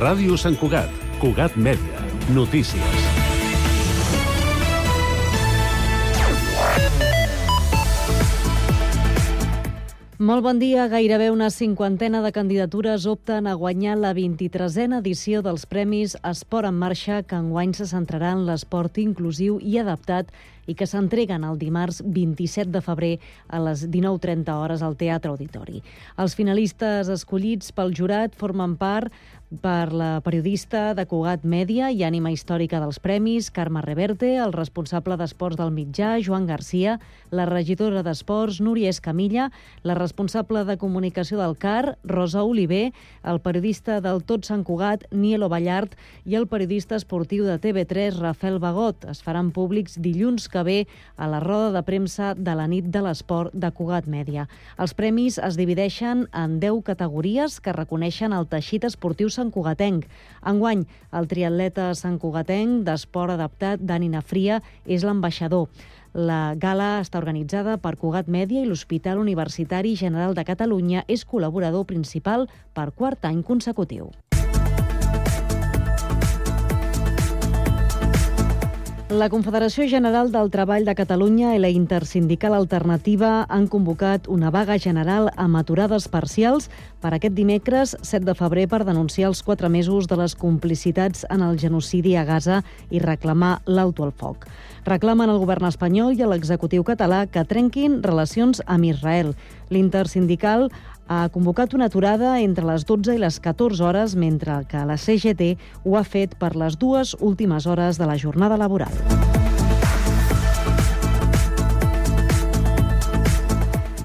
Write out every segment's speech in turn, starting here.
Ràdio Sant Cugat, Cugat Mèdia, notícies. Molt bon dia. Gairebé una cinquantena de candidatures opten a guanyar la 23a edició dels Premis Esport en Marxa, que enguany se centrarà en l'esport inclusiu i adaptat i que s'entreguen el dimarts 27 de febrer a les 19.30 hores al Teatre Auditori. Els finalistes escollits pel jurat formen part per la periodista de Cugat Mèdia i ànima històrica dels premis, Carme Reverte, el responsable d'esports del mitjà, Joan Garcia, la regidora d'esports, Núria Escamilla, la responsable de comunicació del CAR, Rosa Oliver, el periodista del Tot Sant Cugat, Nielo Ballart, i el periodista esportiu de TV3, Rafael Bagot. Es faran públics dilluns que ve a la roda de premsa de la nit de l'esport de Cugat Mèdia. Els premis es divideixen en 10 categories que reconeixen el teixit esportiu Sant Cugatenc. Enguany, el triatleta Sant Cugatenc d'esport adaptat Dani Nafria és l'ambaixador. La gala està organitzada per Cugat Mèdia i l'Hospital Universitari General de Catalunya és col·laborador principal per quart any consecutiu. La Confederació General del Treball de Catalunya i la Intersindical Alternativa han convocat una vaga general amb aturades parcials per aquest dimecres 7 de febrer per denunciar els quatre mesos de les complicitats en el genocidi a Gaza i reclamar l'auto al foc. Reclamen al govern espanyol i a l'executiu català que trenquin relacions amb Israel. L'intersindical ha convocat una aturada entre les 12 i les 14 hores, mentre que la CGT ho ha fet per les dues últimes hores de la jornada laboral.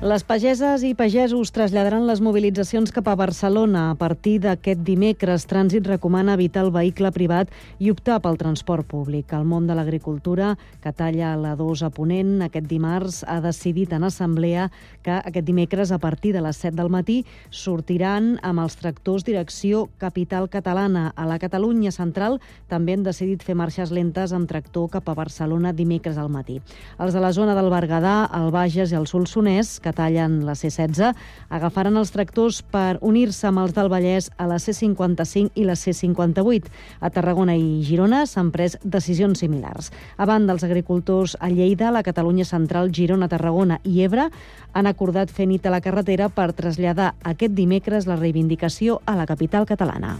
Les pageses i pagesos traslladaran les mobilitzacions cap a Barcelona. A partir d'aquest dimecres, Trànsit recomana evitar el vehicle privat i optar pel transport públic. El món de l'agricultura, que talla la 2 a Ponent, aquest dimarts ha decidit en assemblea que aquest dimecres, a partir de les 7 del matí, sortiran amb els tractors direcció Capital Catalana. A la Catalunya Central també han decidit fer marxes lentes amb tractor cap a Barcelona dimecres al matí. Els de la zona del Berguedà, el Bages i el Solsonès, que tallen la C-16, agafaran els tractors per unir-se amb els del Vallès a la C-55 i la C-58. A Tarragona i Girona s'han pres decisions similars. A banda dels agricultors a Lleida, la Catalunya Central, Girona, Tarragona i Ebre han acordat fer nit a la carretera per traslladar aquest dimecres la reivindicació a la capital catalana.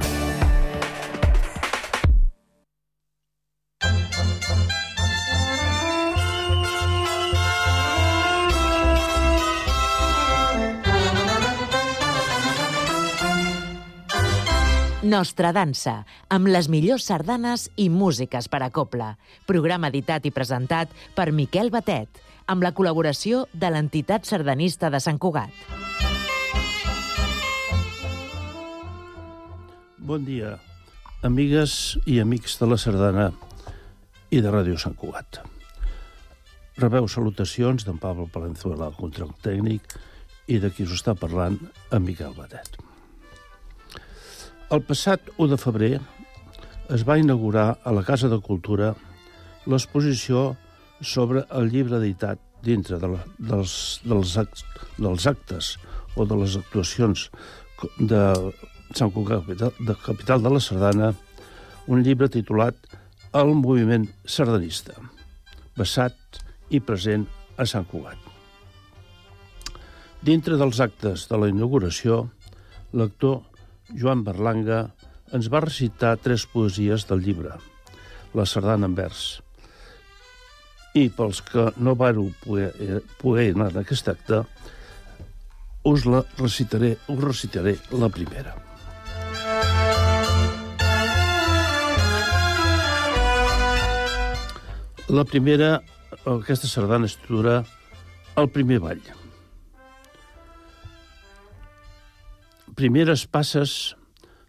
Nostra dansa, amb les millors sardanes i músiques per a copla. Programa editat i presentat per Miquel Batet, amb la col·laboració de l'entitat sardanista de Sant Cugat. Bon dia, amigues i amics de la Sardana i de Ràdio Sant Cugat. Rebeu salutacions d'en Pablo Palenzuela, el control tècnic, i de qui us està parlant, en Miquel Batet. El passat 1 de febrer es va inaugurar a la Casa de Cultura l'exposició sobre el llibre editat dintre de la, dels, dels, acts, dels actes o de les actuacions de Sant Cugat, de Capital de la Sardana, un llibre titulat El moviment sardanista, basat i present a Sant Cugat. Dintre dels actes de la inauguració, l'actor Joan Berlanga ens va recitar tres poesies del llibre, la sardana en vers. I pels que no vareu poder, eh, poder anar en aquest acte, us la recitaré, us recitaré la primera. La primera, aquesta sardana es titula El primer ball. Primeres passes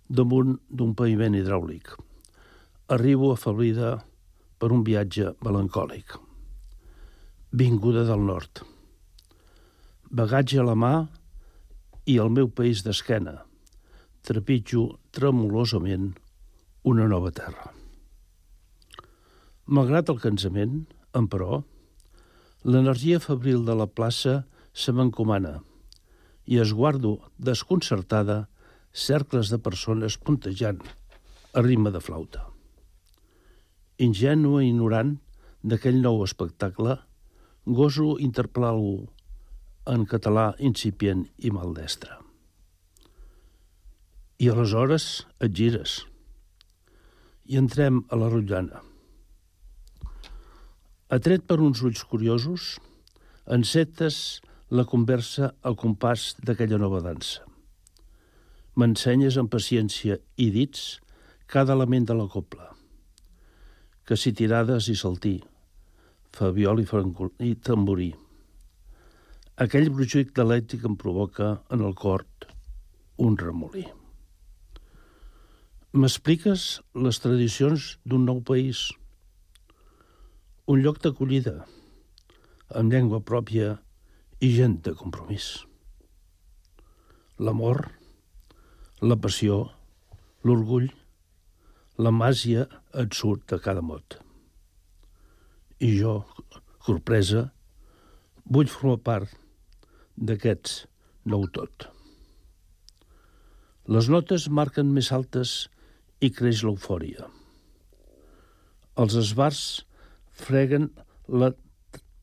damunt d'un paviment hidràulic. Arribo afeblida per un viatge melancòlic. Vinguda del nord. Bagatge a la mà i el meu país d'esquena. Trepitjo tremolosament una nova terra. Malgrat el cansament, emperò, l'energia febril de la plaça se m'encomana i esguardo desconcertada cercles de persones puntejant a ritme de flauta. Ingenu i ignorant d'aquell nou espectacle, goso interpel·lar-lo en català incipient i maldestre. I aleshores et gires i entrem a la rotllana. Atret per uns ulls curiosos, encetes la conversa al compàs d'aquella nova dansa. M'ensenyes amb paciència i dits cada element de la copla, que si tirades i saltí, fabiol i, i tamborí. Aquell brujit dialèctic em provoca en el cor un remolí. M'expliques les tradicions d'un nou país, un lloc d'acollida, amb llengua pròpia i gent de compromís. L'amor, la passió, l'orgull, la màgia et surt de cada mot. I jo, sorpresa, vull formar part d'aquests nou tot. Les notes marquen més altes i creix l'eufòria. Els esbars freguen la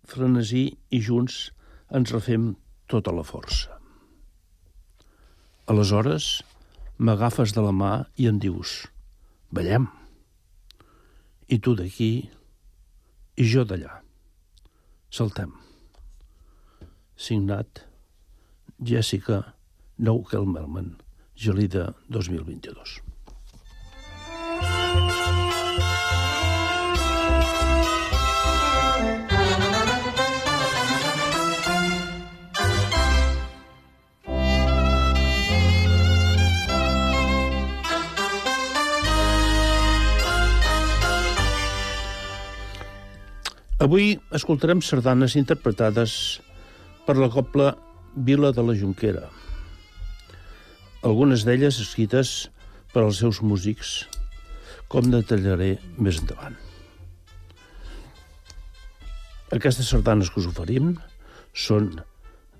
frenesí i junts ens refem tota la força. Aleshores, m'agafes de la mà i em dius, ballem. I tu d'aquí i jo d'allà. Saltem. Signat Jessica Nou Kelmerman, Gelida 2022. Avui escoltarem sardanes interpretades per la copla Vila de la Junquera. Algunes d'elles escrites per als seus músics, com detallaré més endavant. Aquestes sardanes que us oferim són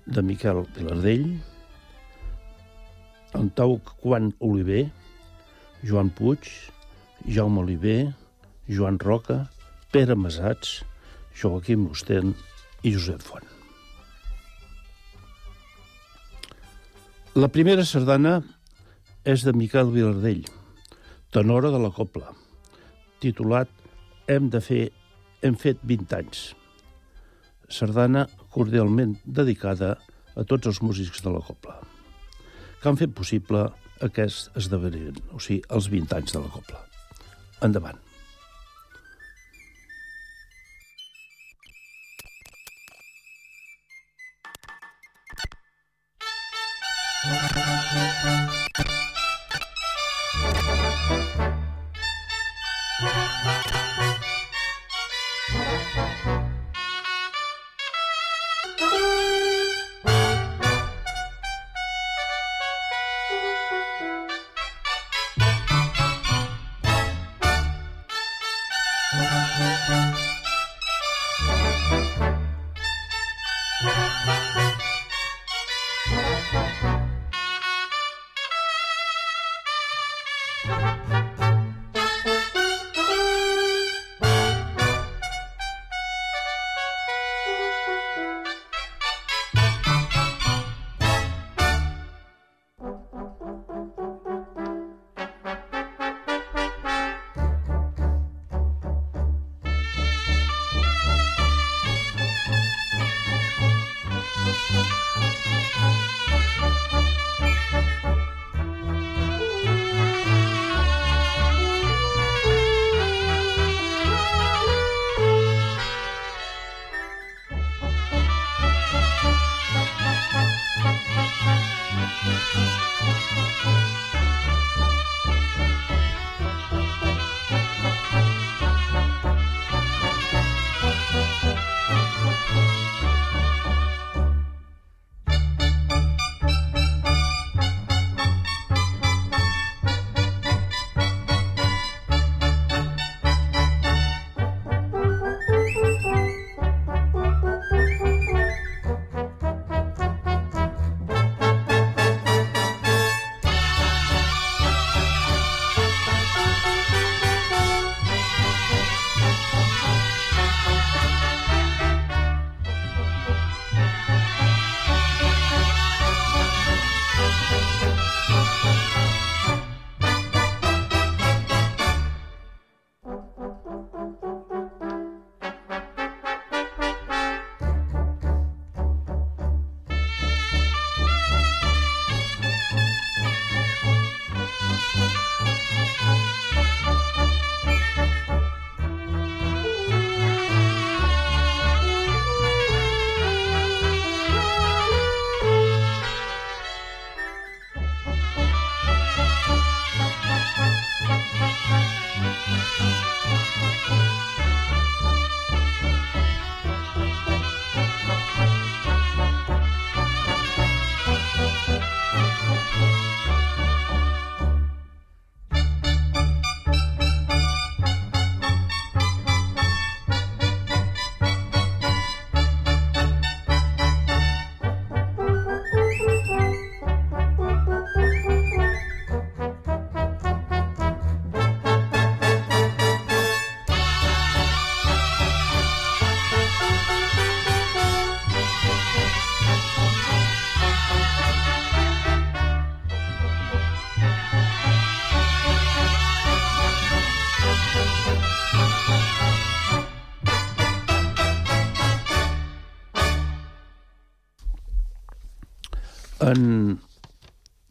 de Miquel Vilardell, Antau Quan Oliver, Joan Puig, Jaume Oliver, Joan Roca, Pere Masats, Joaquim Musten i Josep Font. La primera sardana és de Miquel Vilardell, tenora de la Copla, titulat Hem de fer, hem fet 20 anys. Sardana cordialment dedicada a tots els músics de la Copla, que han fet possible aquest esdeveniment, o sigui, els 20 anys de la Copla. Endavant.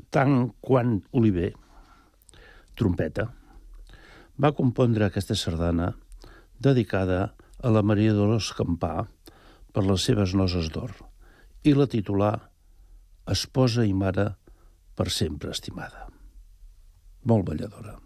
Tant quan Oliver, trompeta, va compondre aquesta sardana dedicada a la Maria Dolors Campà per les seves noses d'or i la titulà Esposa i mare per sempre estimada. Molt balladora.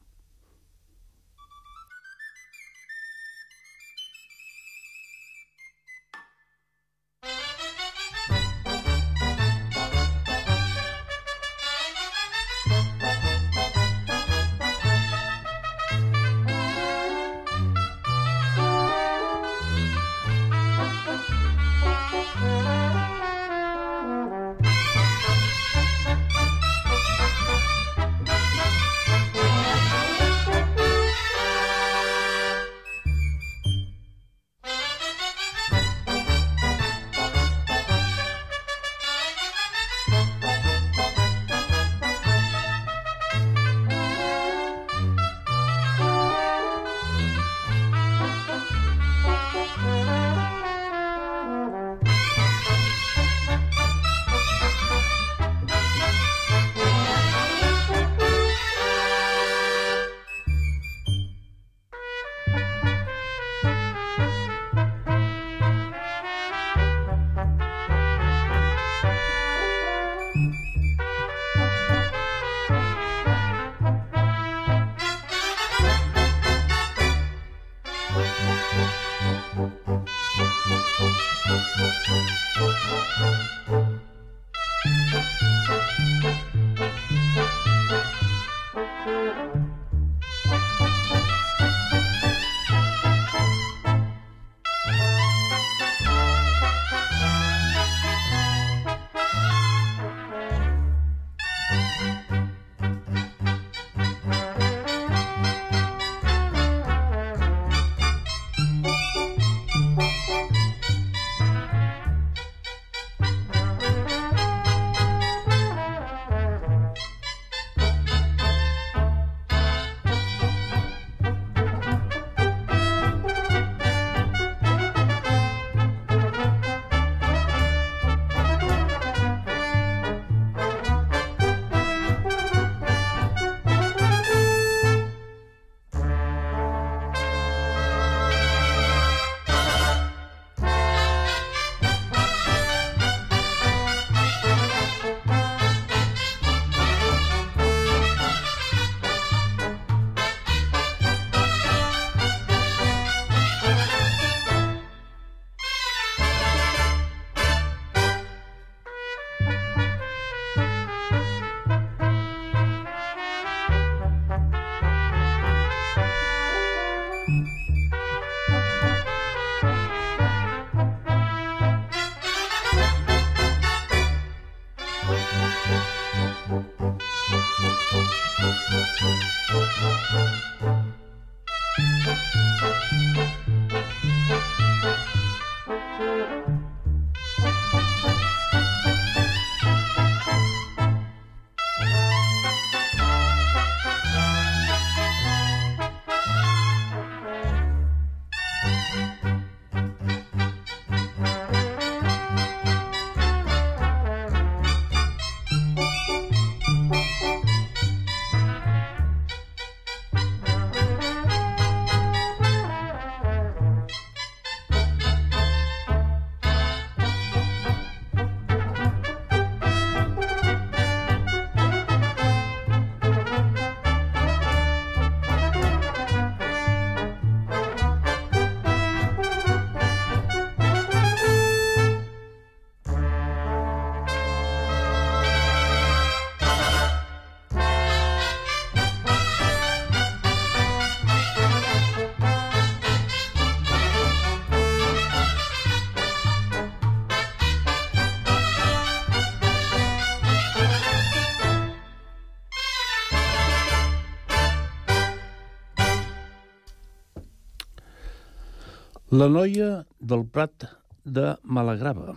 La noia del Prat de Malagrava,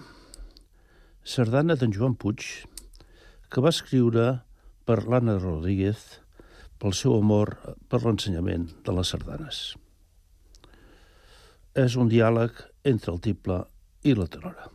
sardana d'en Joan Puig, que va escriure per l'Anna Rodríguez pel seu amor per l'ensenyament de les sardanes. És un diàleg entre el tiple i la tenora.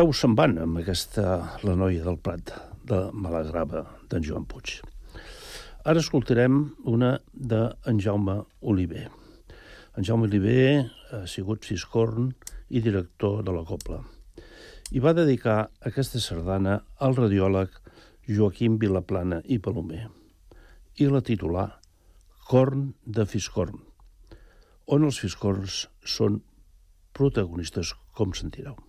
Peus se'n van amb aquesta La noia del Prat de Malagrava d'en Joan Puig. Ara escoltarem una d'en Jaume Oliver. En Jaume Oliver ha sigut fiscorn i director de la Copla i va dedicar aquesta sardana al radiòleg Joaquim Vilaplana i Palomer i la titular Corn de Fiscorn, on els fiscorns són protagonistes, com sentireu.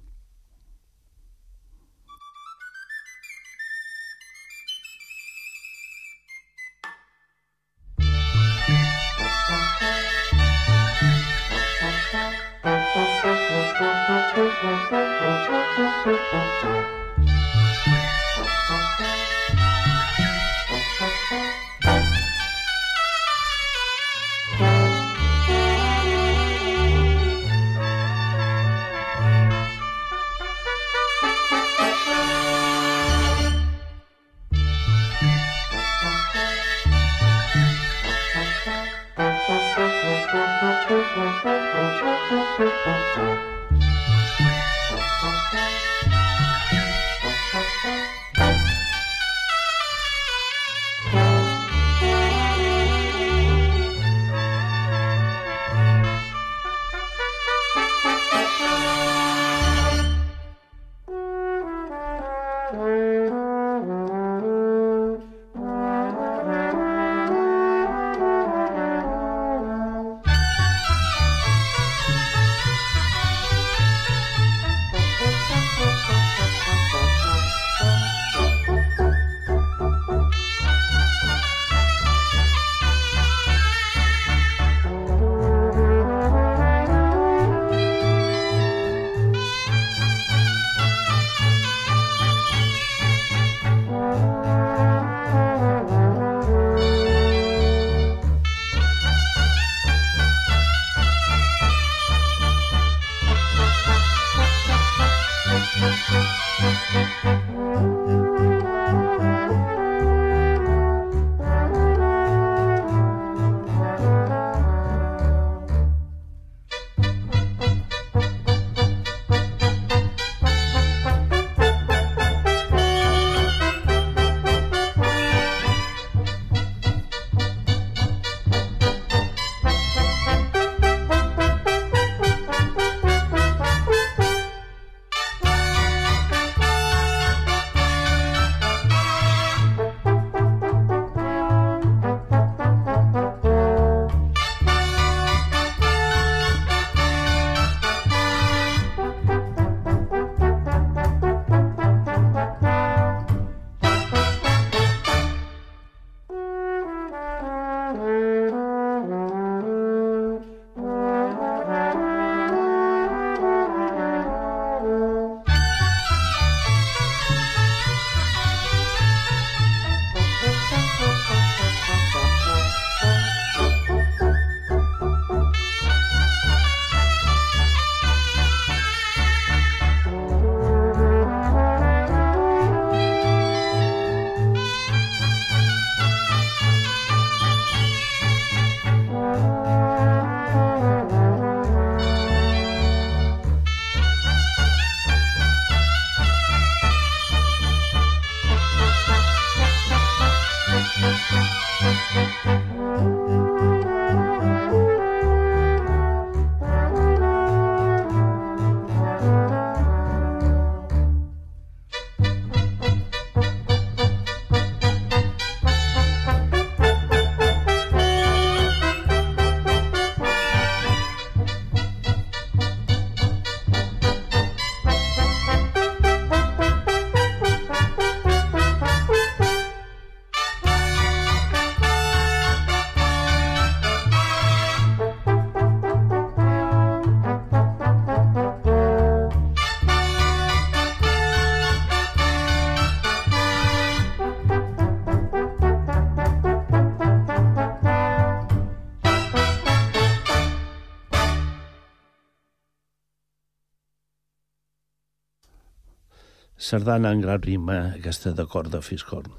Sardana en gran rima, aquesta de cor de Fiscorn.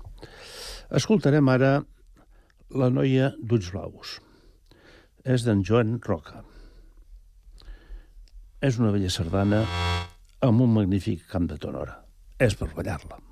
Escoltarem ara La noia d'ulls blaus. És d'en Joan Roca. És una bella sardana amb un magnífic camp de tonora. És per ballar-la.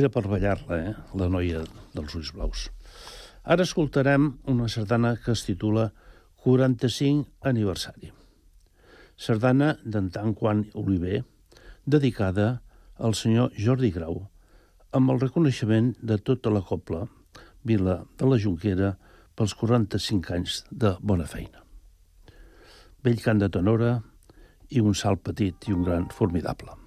Era per ballar-la, eh? la noia dels ulls blaus. Ara escoltarem una sardana que es titula 45 aniversari. Sardana d'en Quan Oliver, dedicada al senyor Jordi Grau, amb el reconeixement de tota la copla Vila de la Junquera pels 45 anys de bona feina. Vell cant de tenora i un salt petit i un gran formidable.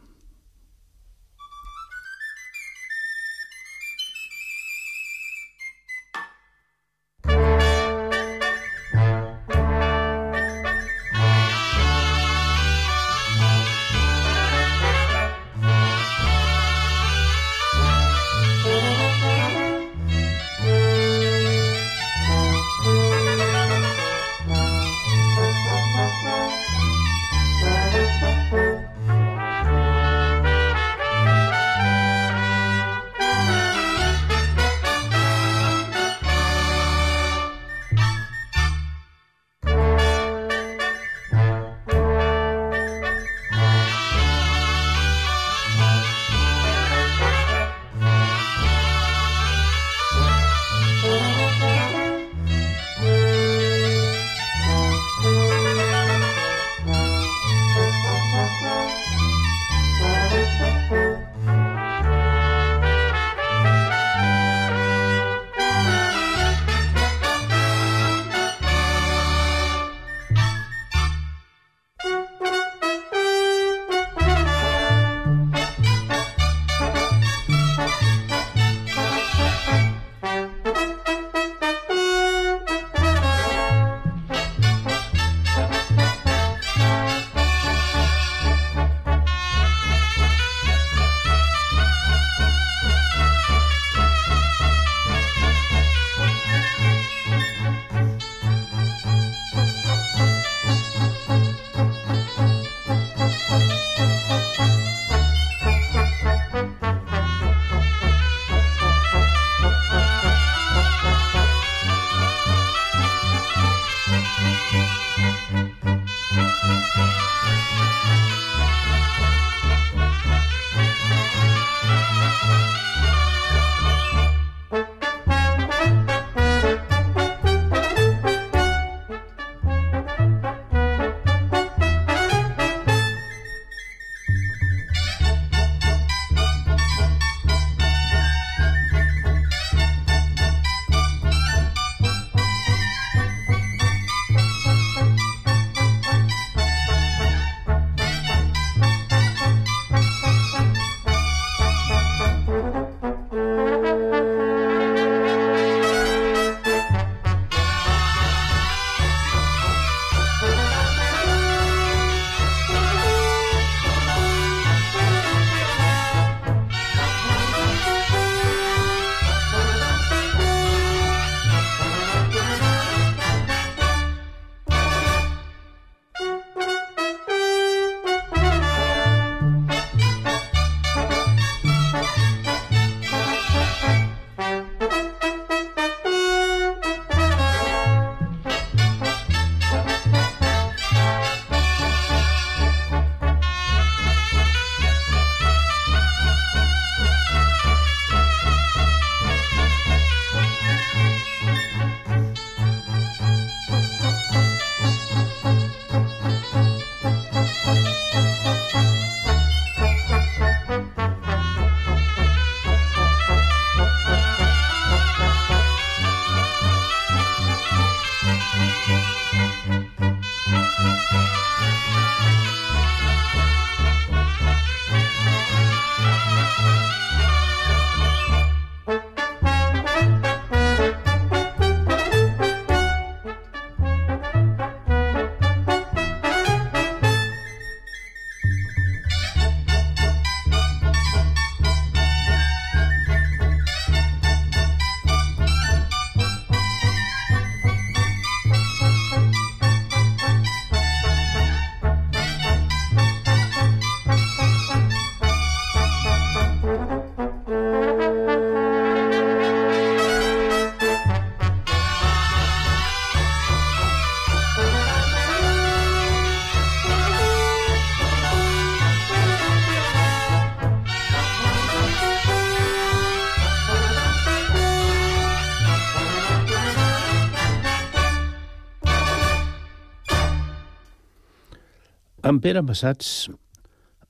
Sant Pere Massats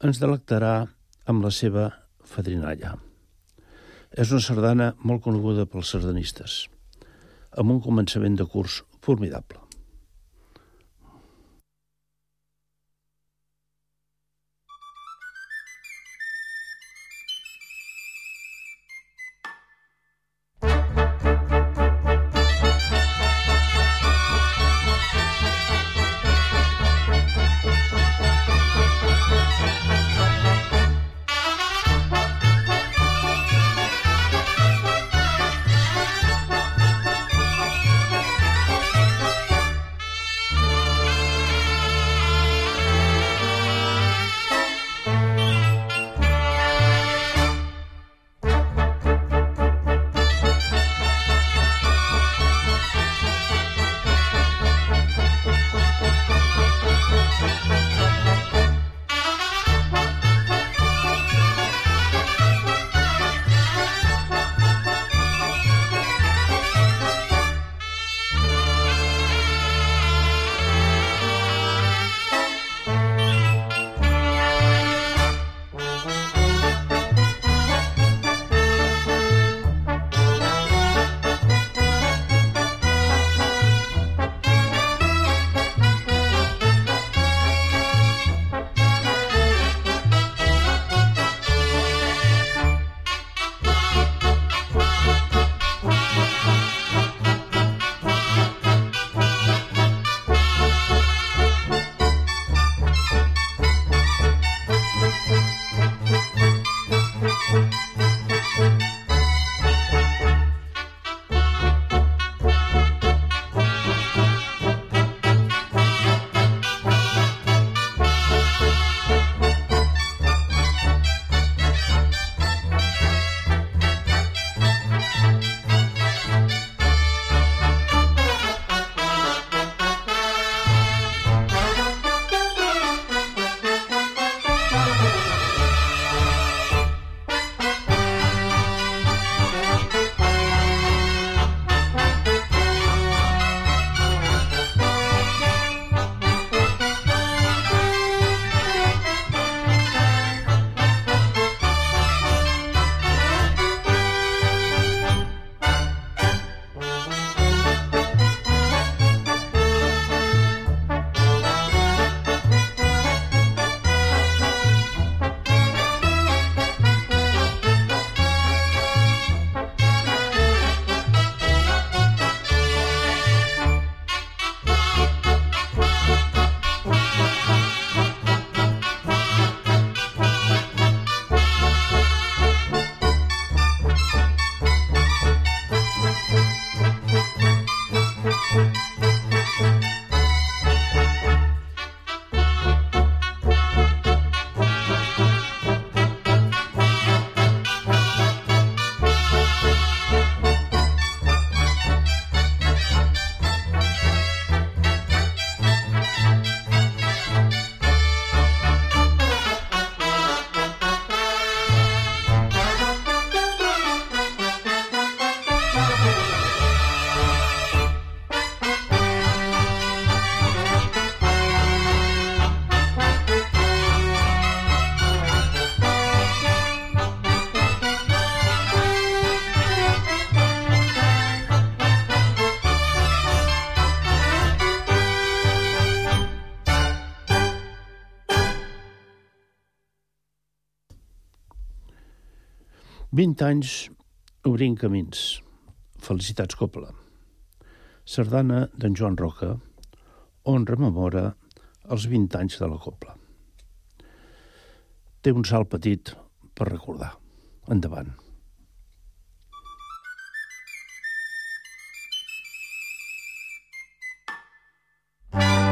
ens delectarà amb la seva fadrinalla. És una sardana molt coneguda pels sardanistes, amb un començament de curs formidable. 20 anys obrint camins. Felicitats Copla. Sardana d'en Joan Roca, on rememora els 20 anys de la Copla. Té un salt petit per recordar. Endavant. thank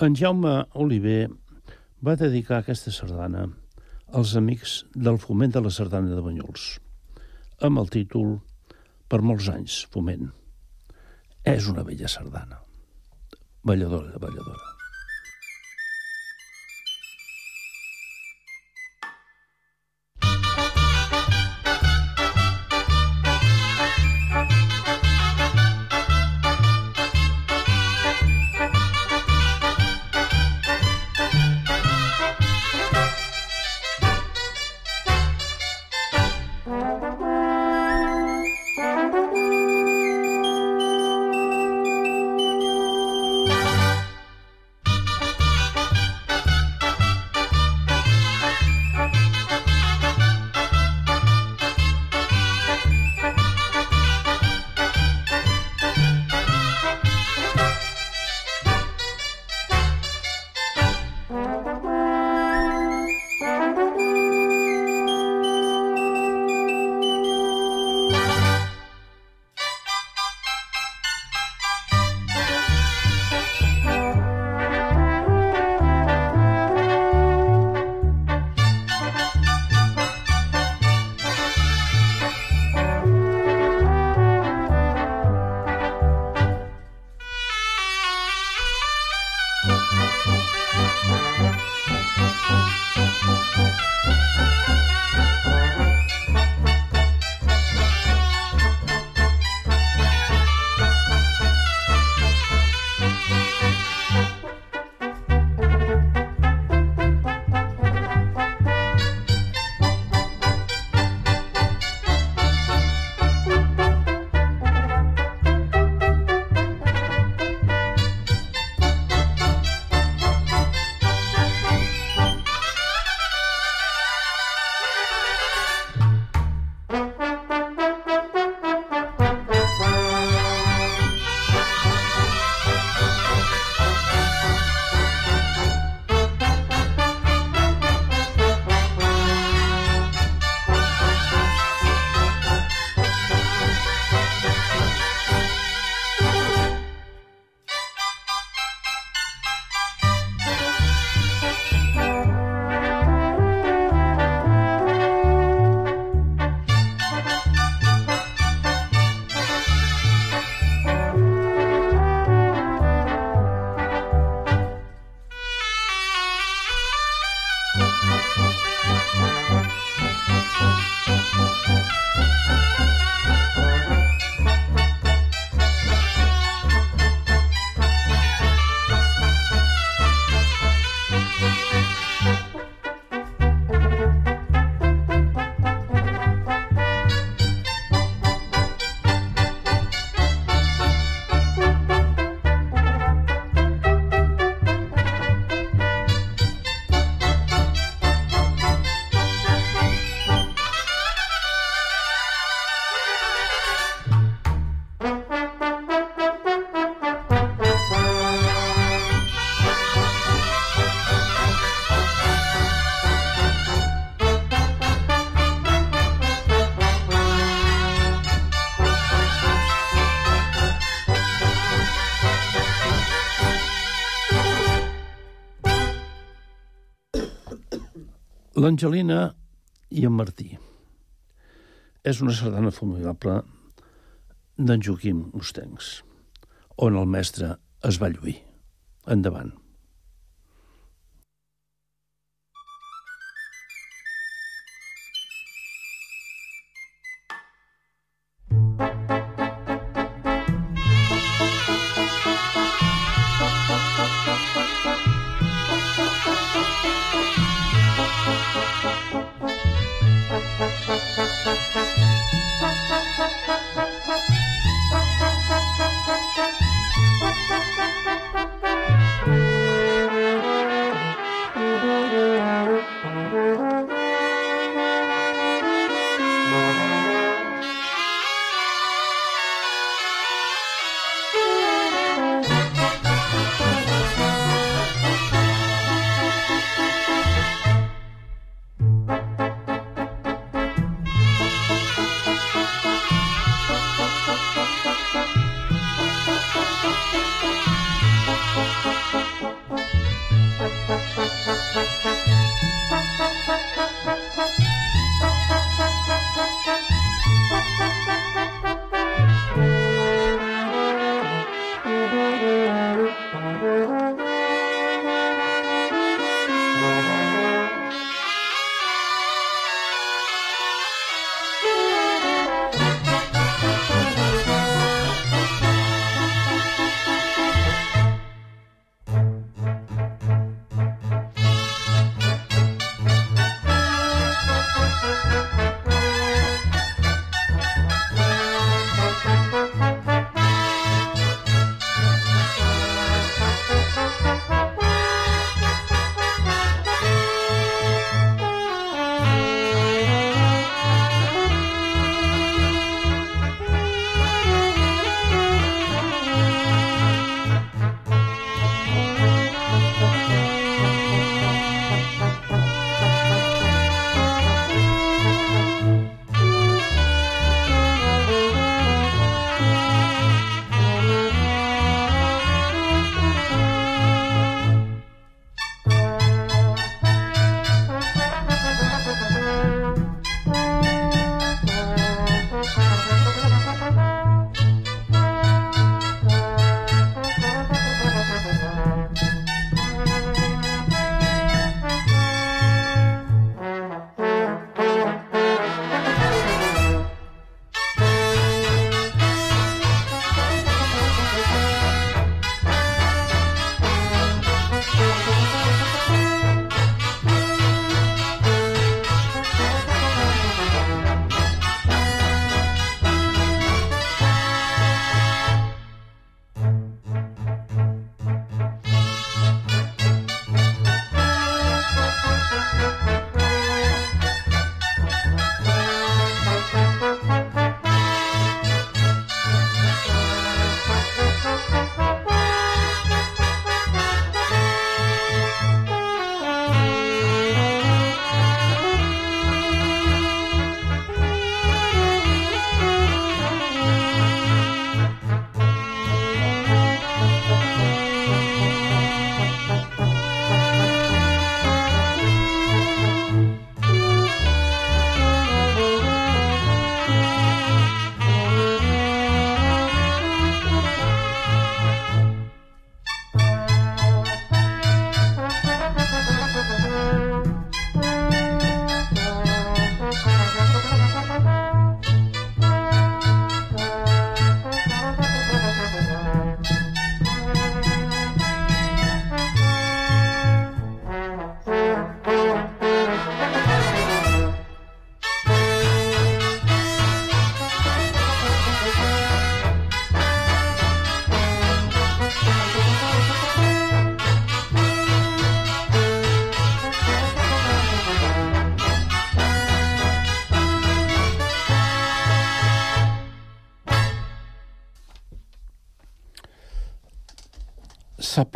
En Jaume Oliver va dedicar aquesta sardana als amics del foment de la sardana de Banyuls, amb el títol Per molts anys, foment. És una bella sardana. Balladora, balladora. L'Angelina i en Martí. És una sardana formidable d'en Joaquim Mustencs, on el mestre es va lluir. Endavant.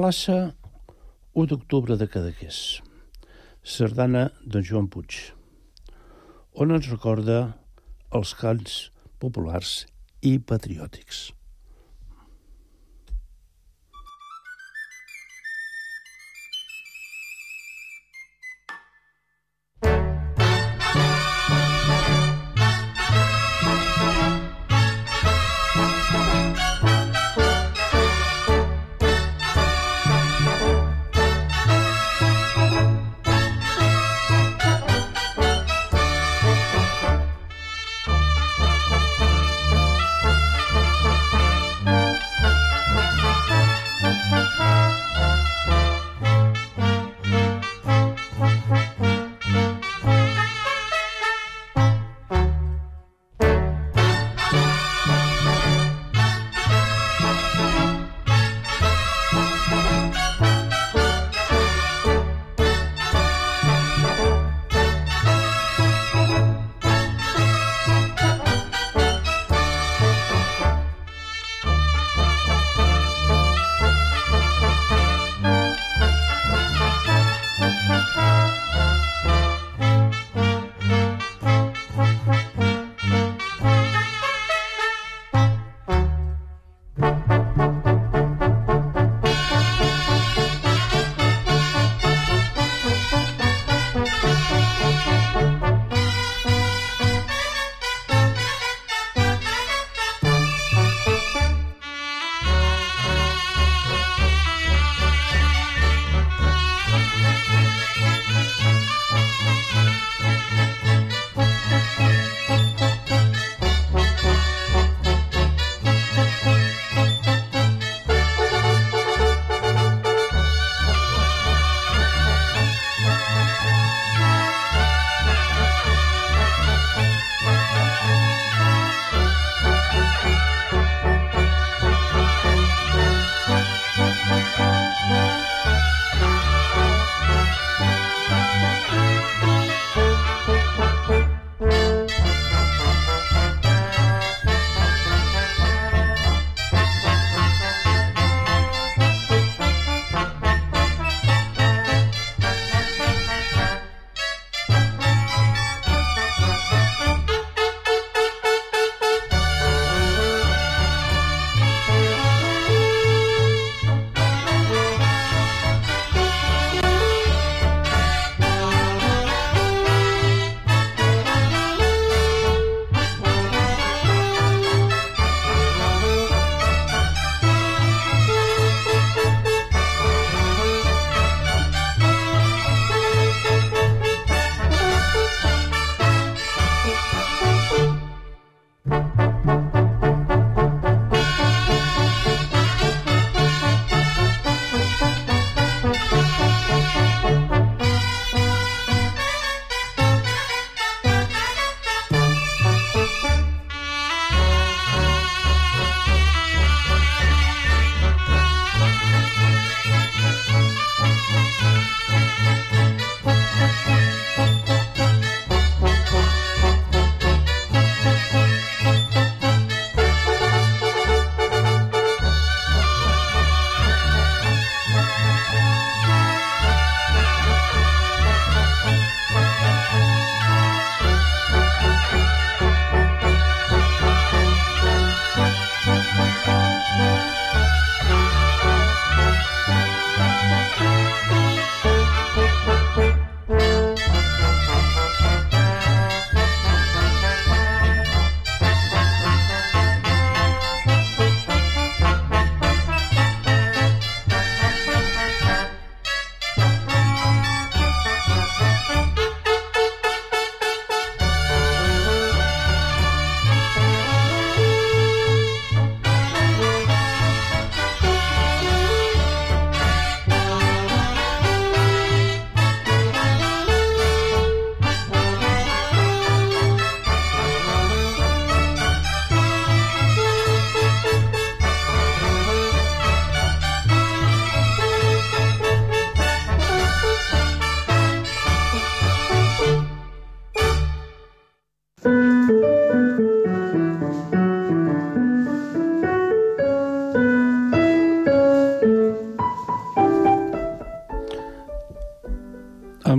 Plaça 1 d'octubre de Cadaqués. Sardana de Joan Puig, on ens recorda els cants populars i patriòtics.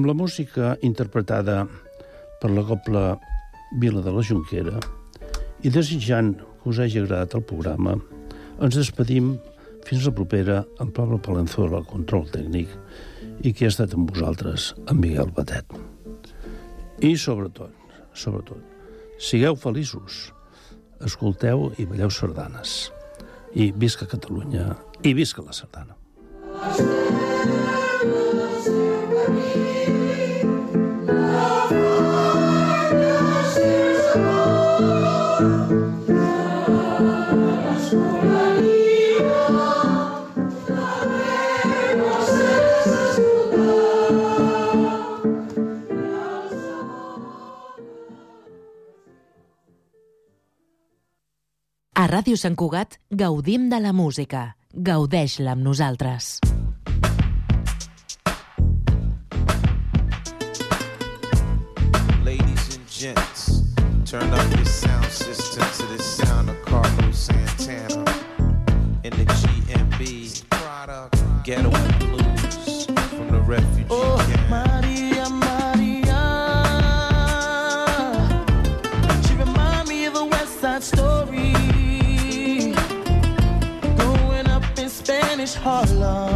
La música interpretada per la Copla Vila de la Junquera i desitjant que us hagi agradat el programa, ens despedim fins la propera amb Pablo Palenzuela, el control tècnic, i que ha estat amb vosaltres, en Miguel Batet. I sobretot, sobretot, sigueu feliços, escolteu i balleu sardanes. I visca Catalunya i visca la sardana. A Ràdio Sant Cugat gaudim de la música. Gaudeix-la amb nosaltres. Ladies and gents, turn up your sound system to the sound of Carlos Santana in the GMB Ghetto and Blues from the refugee Oh, all alone.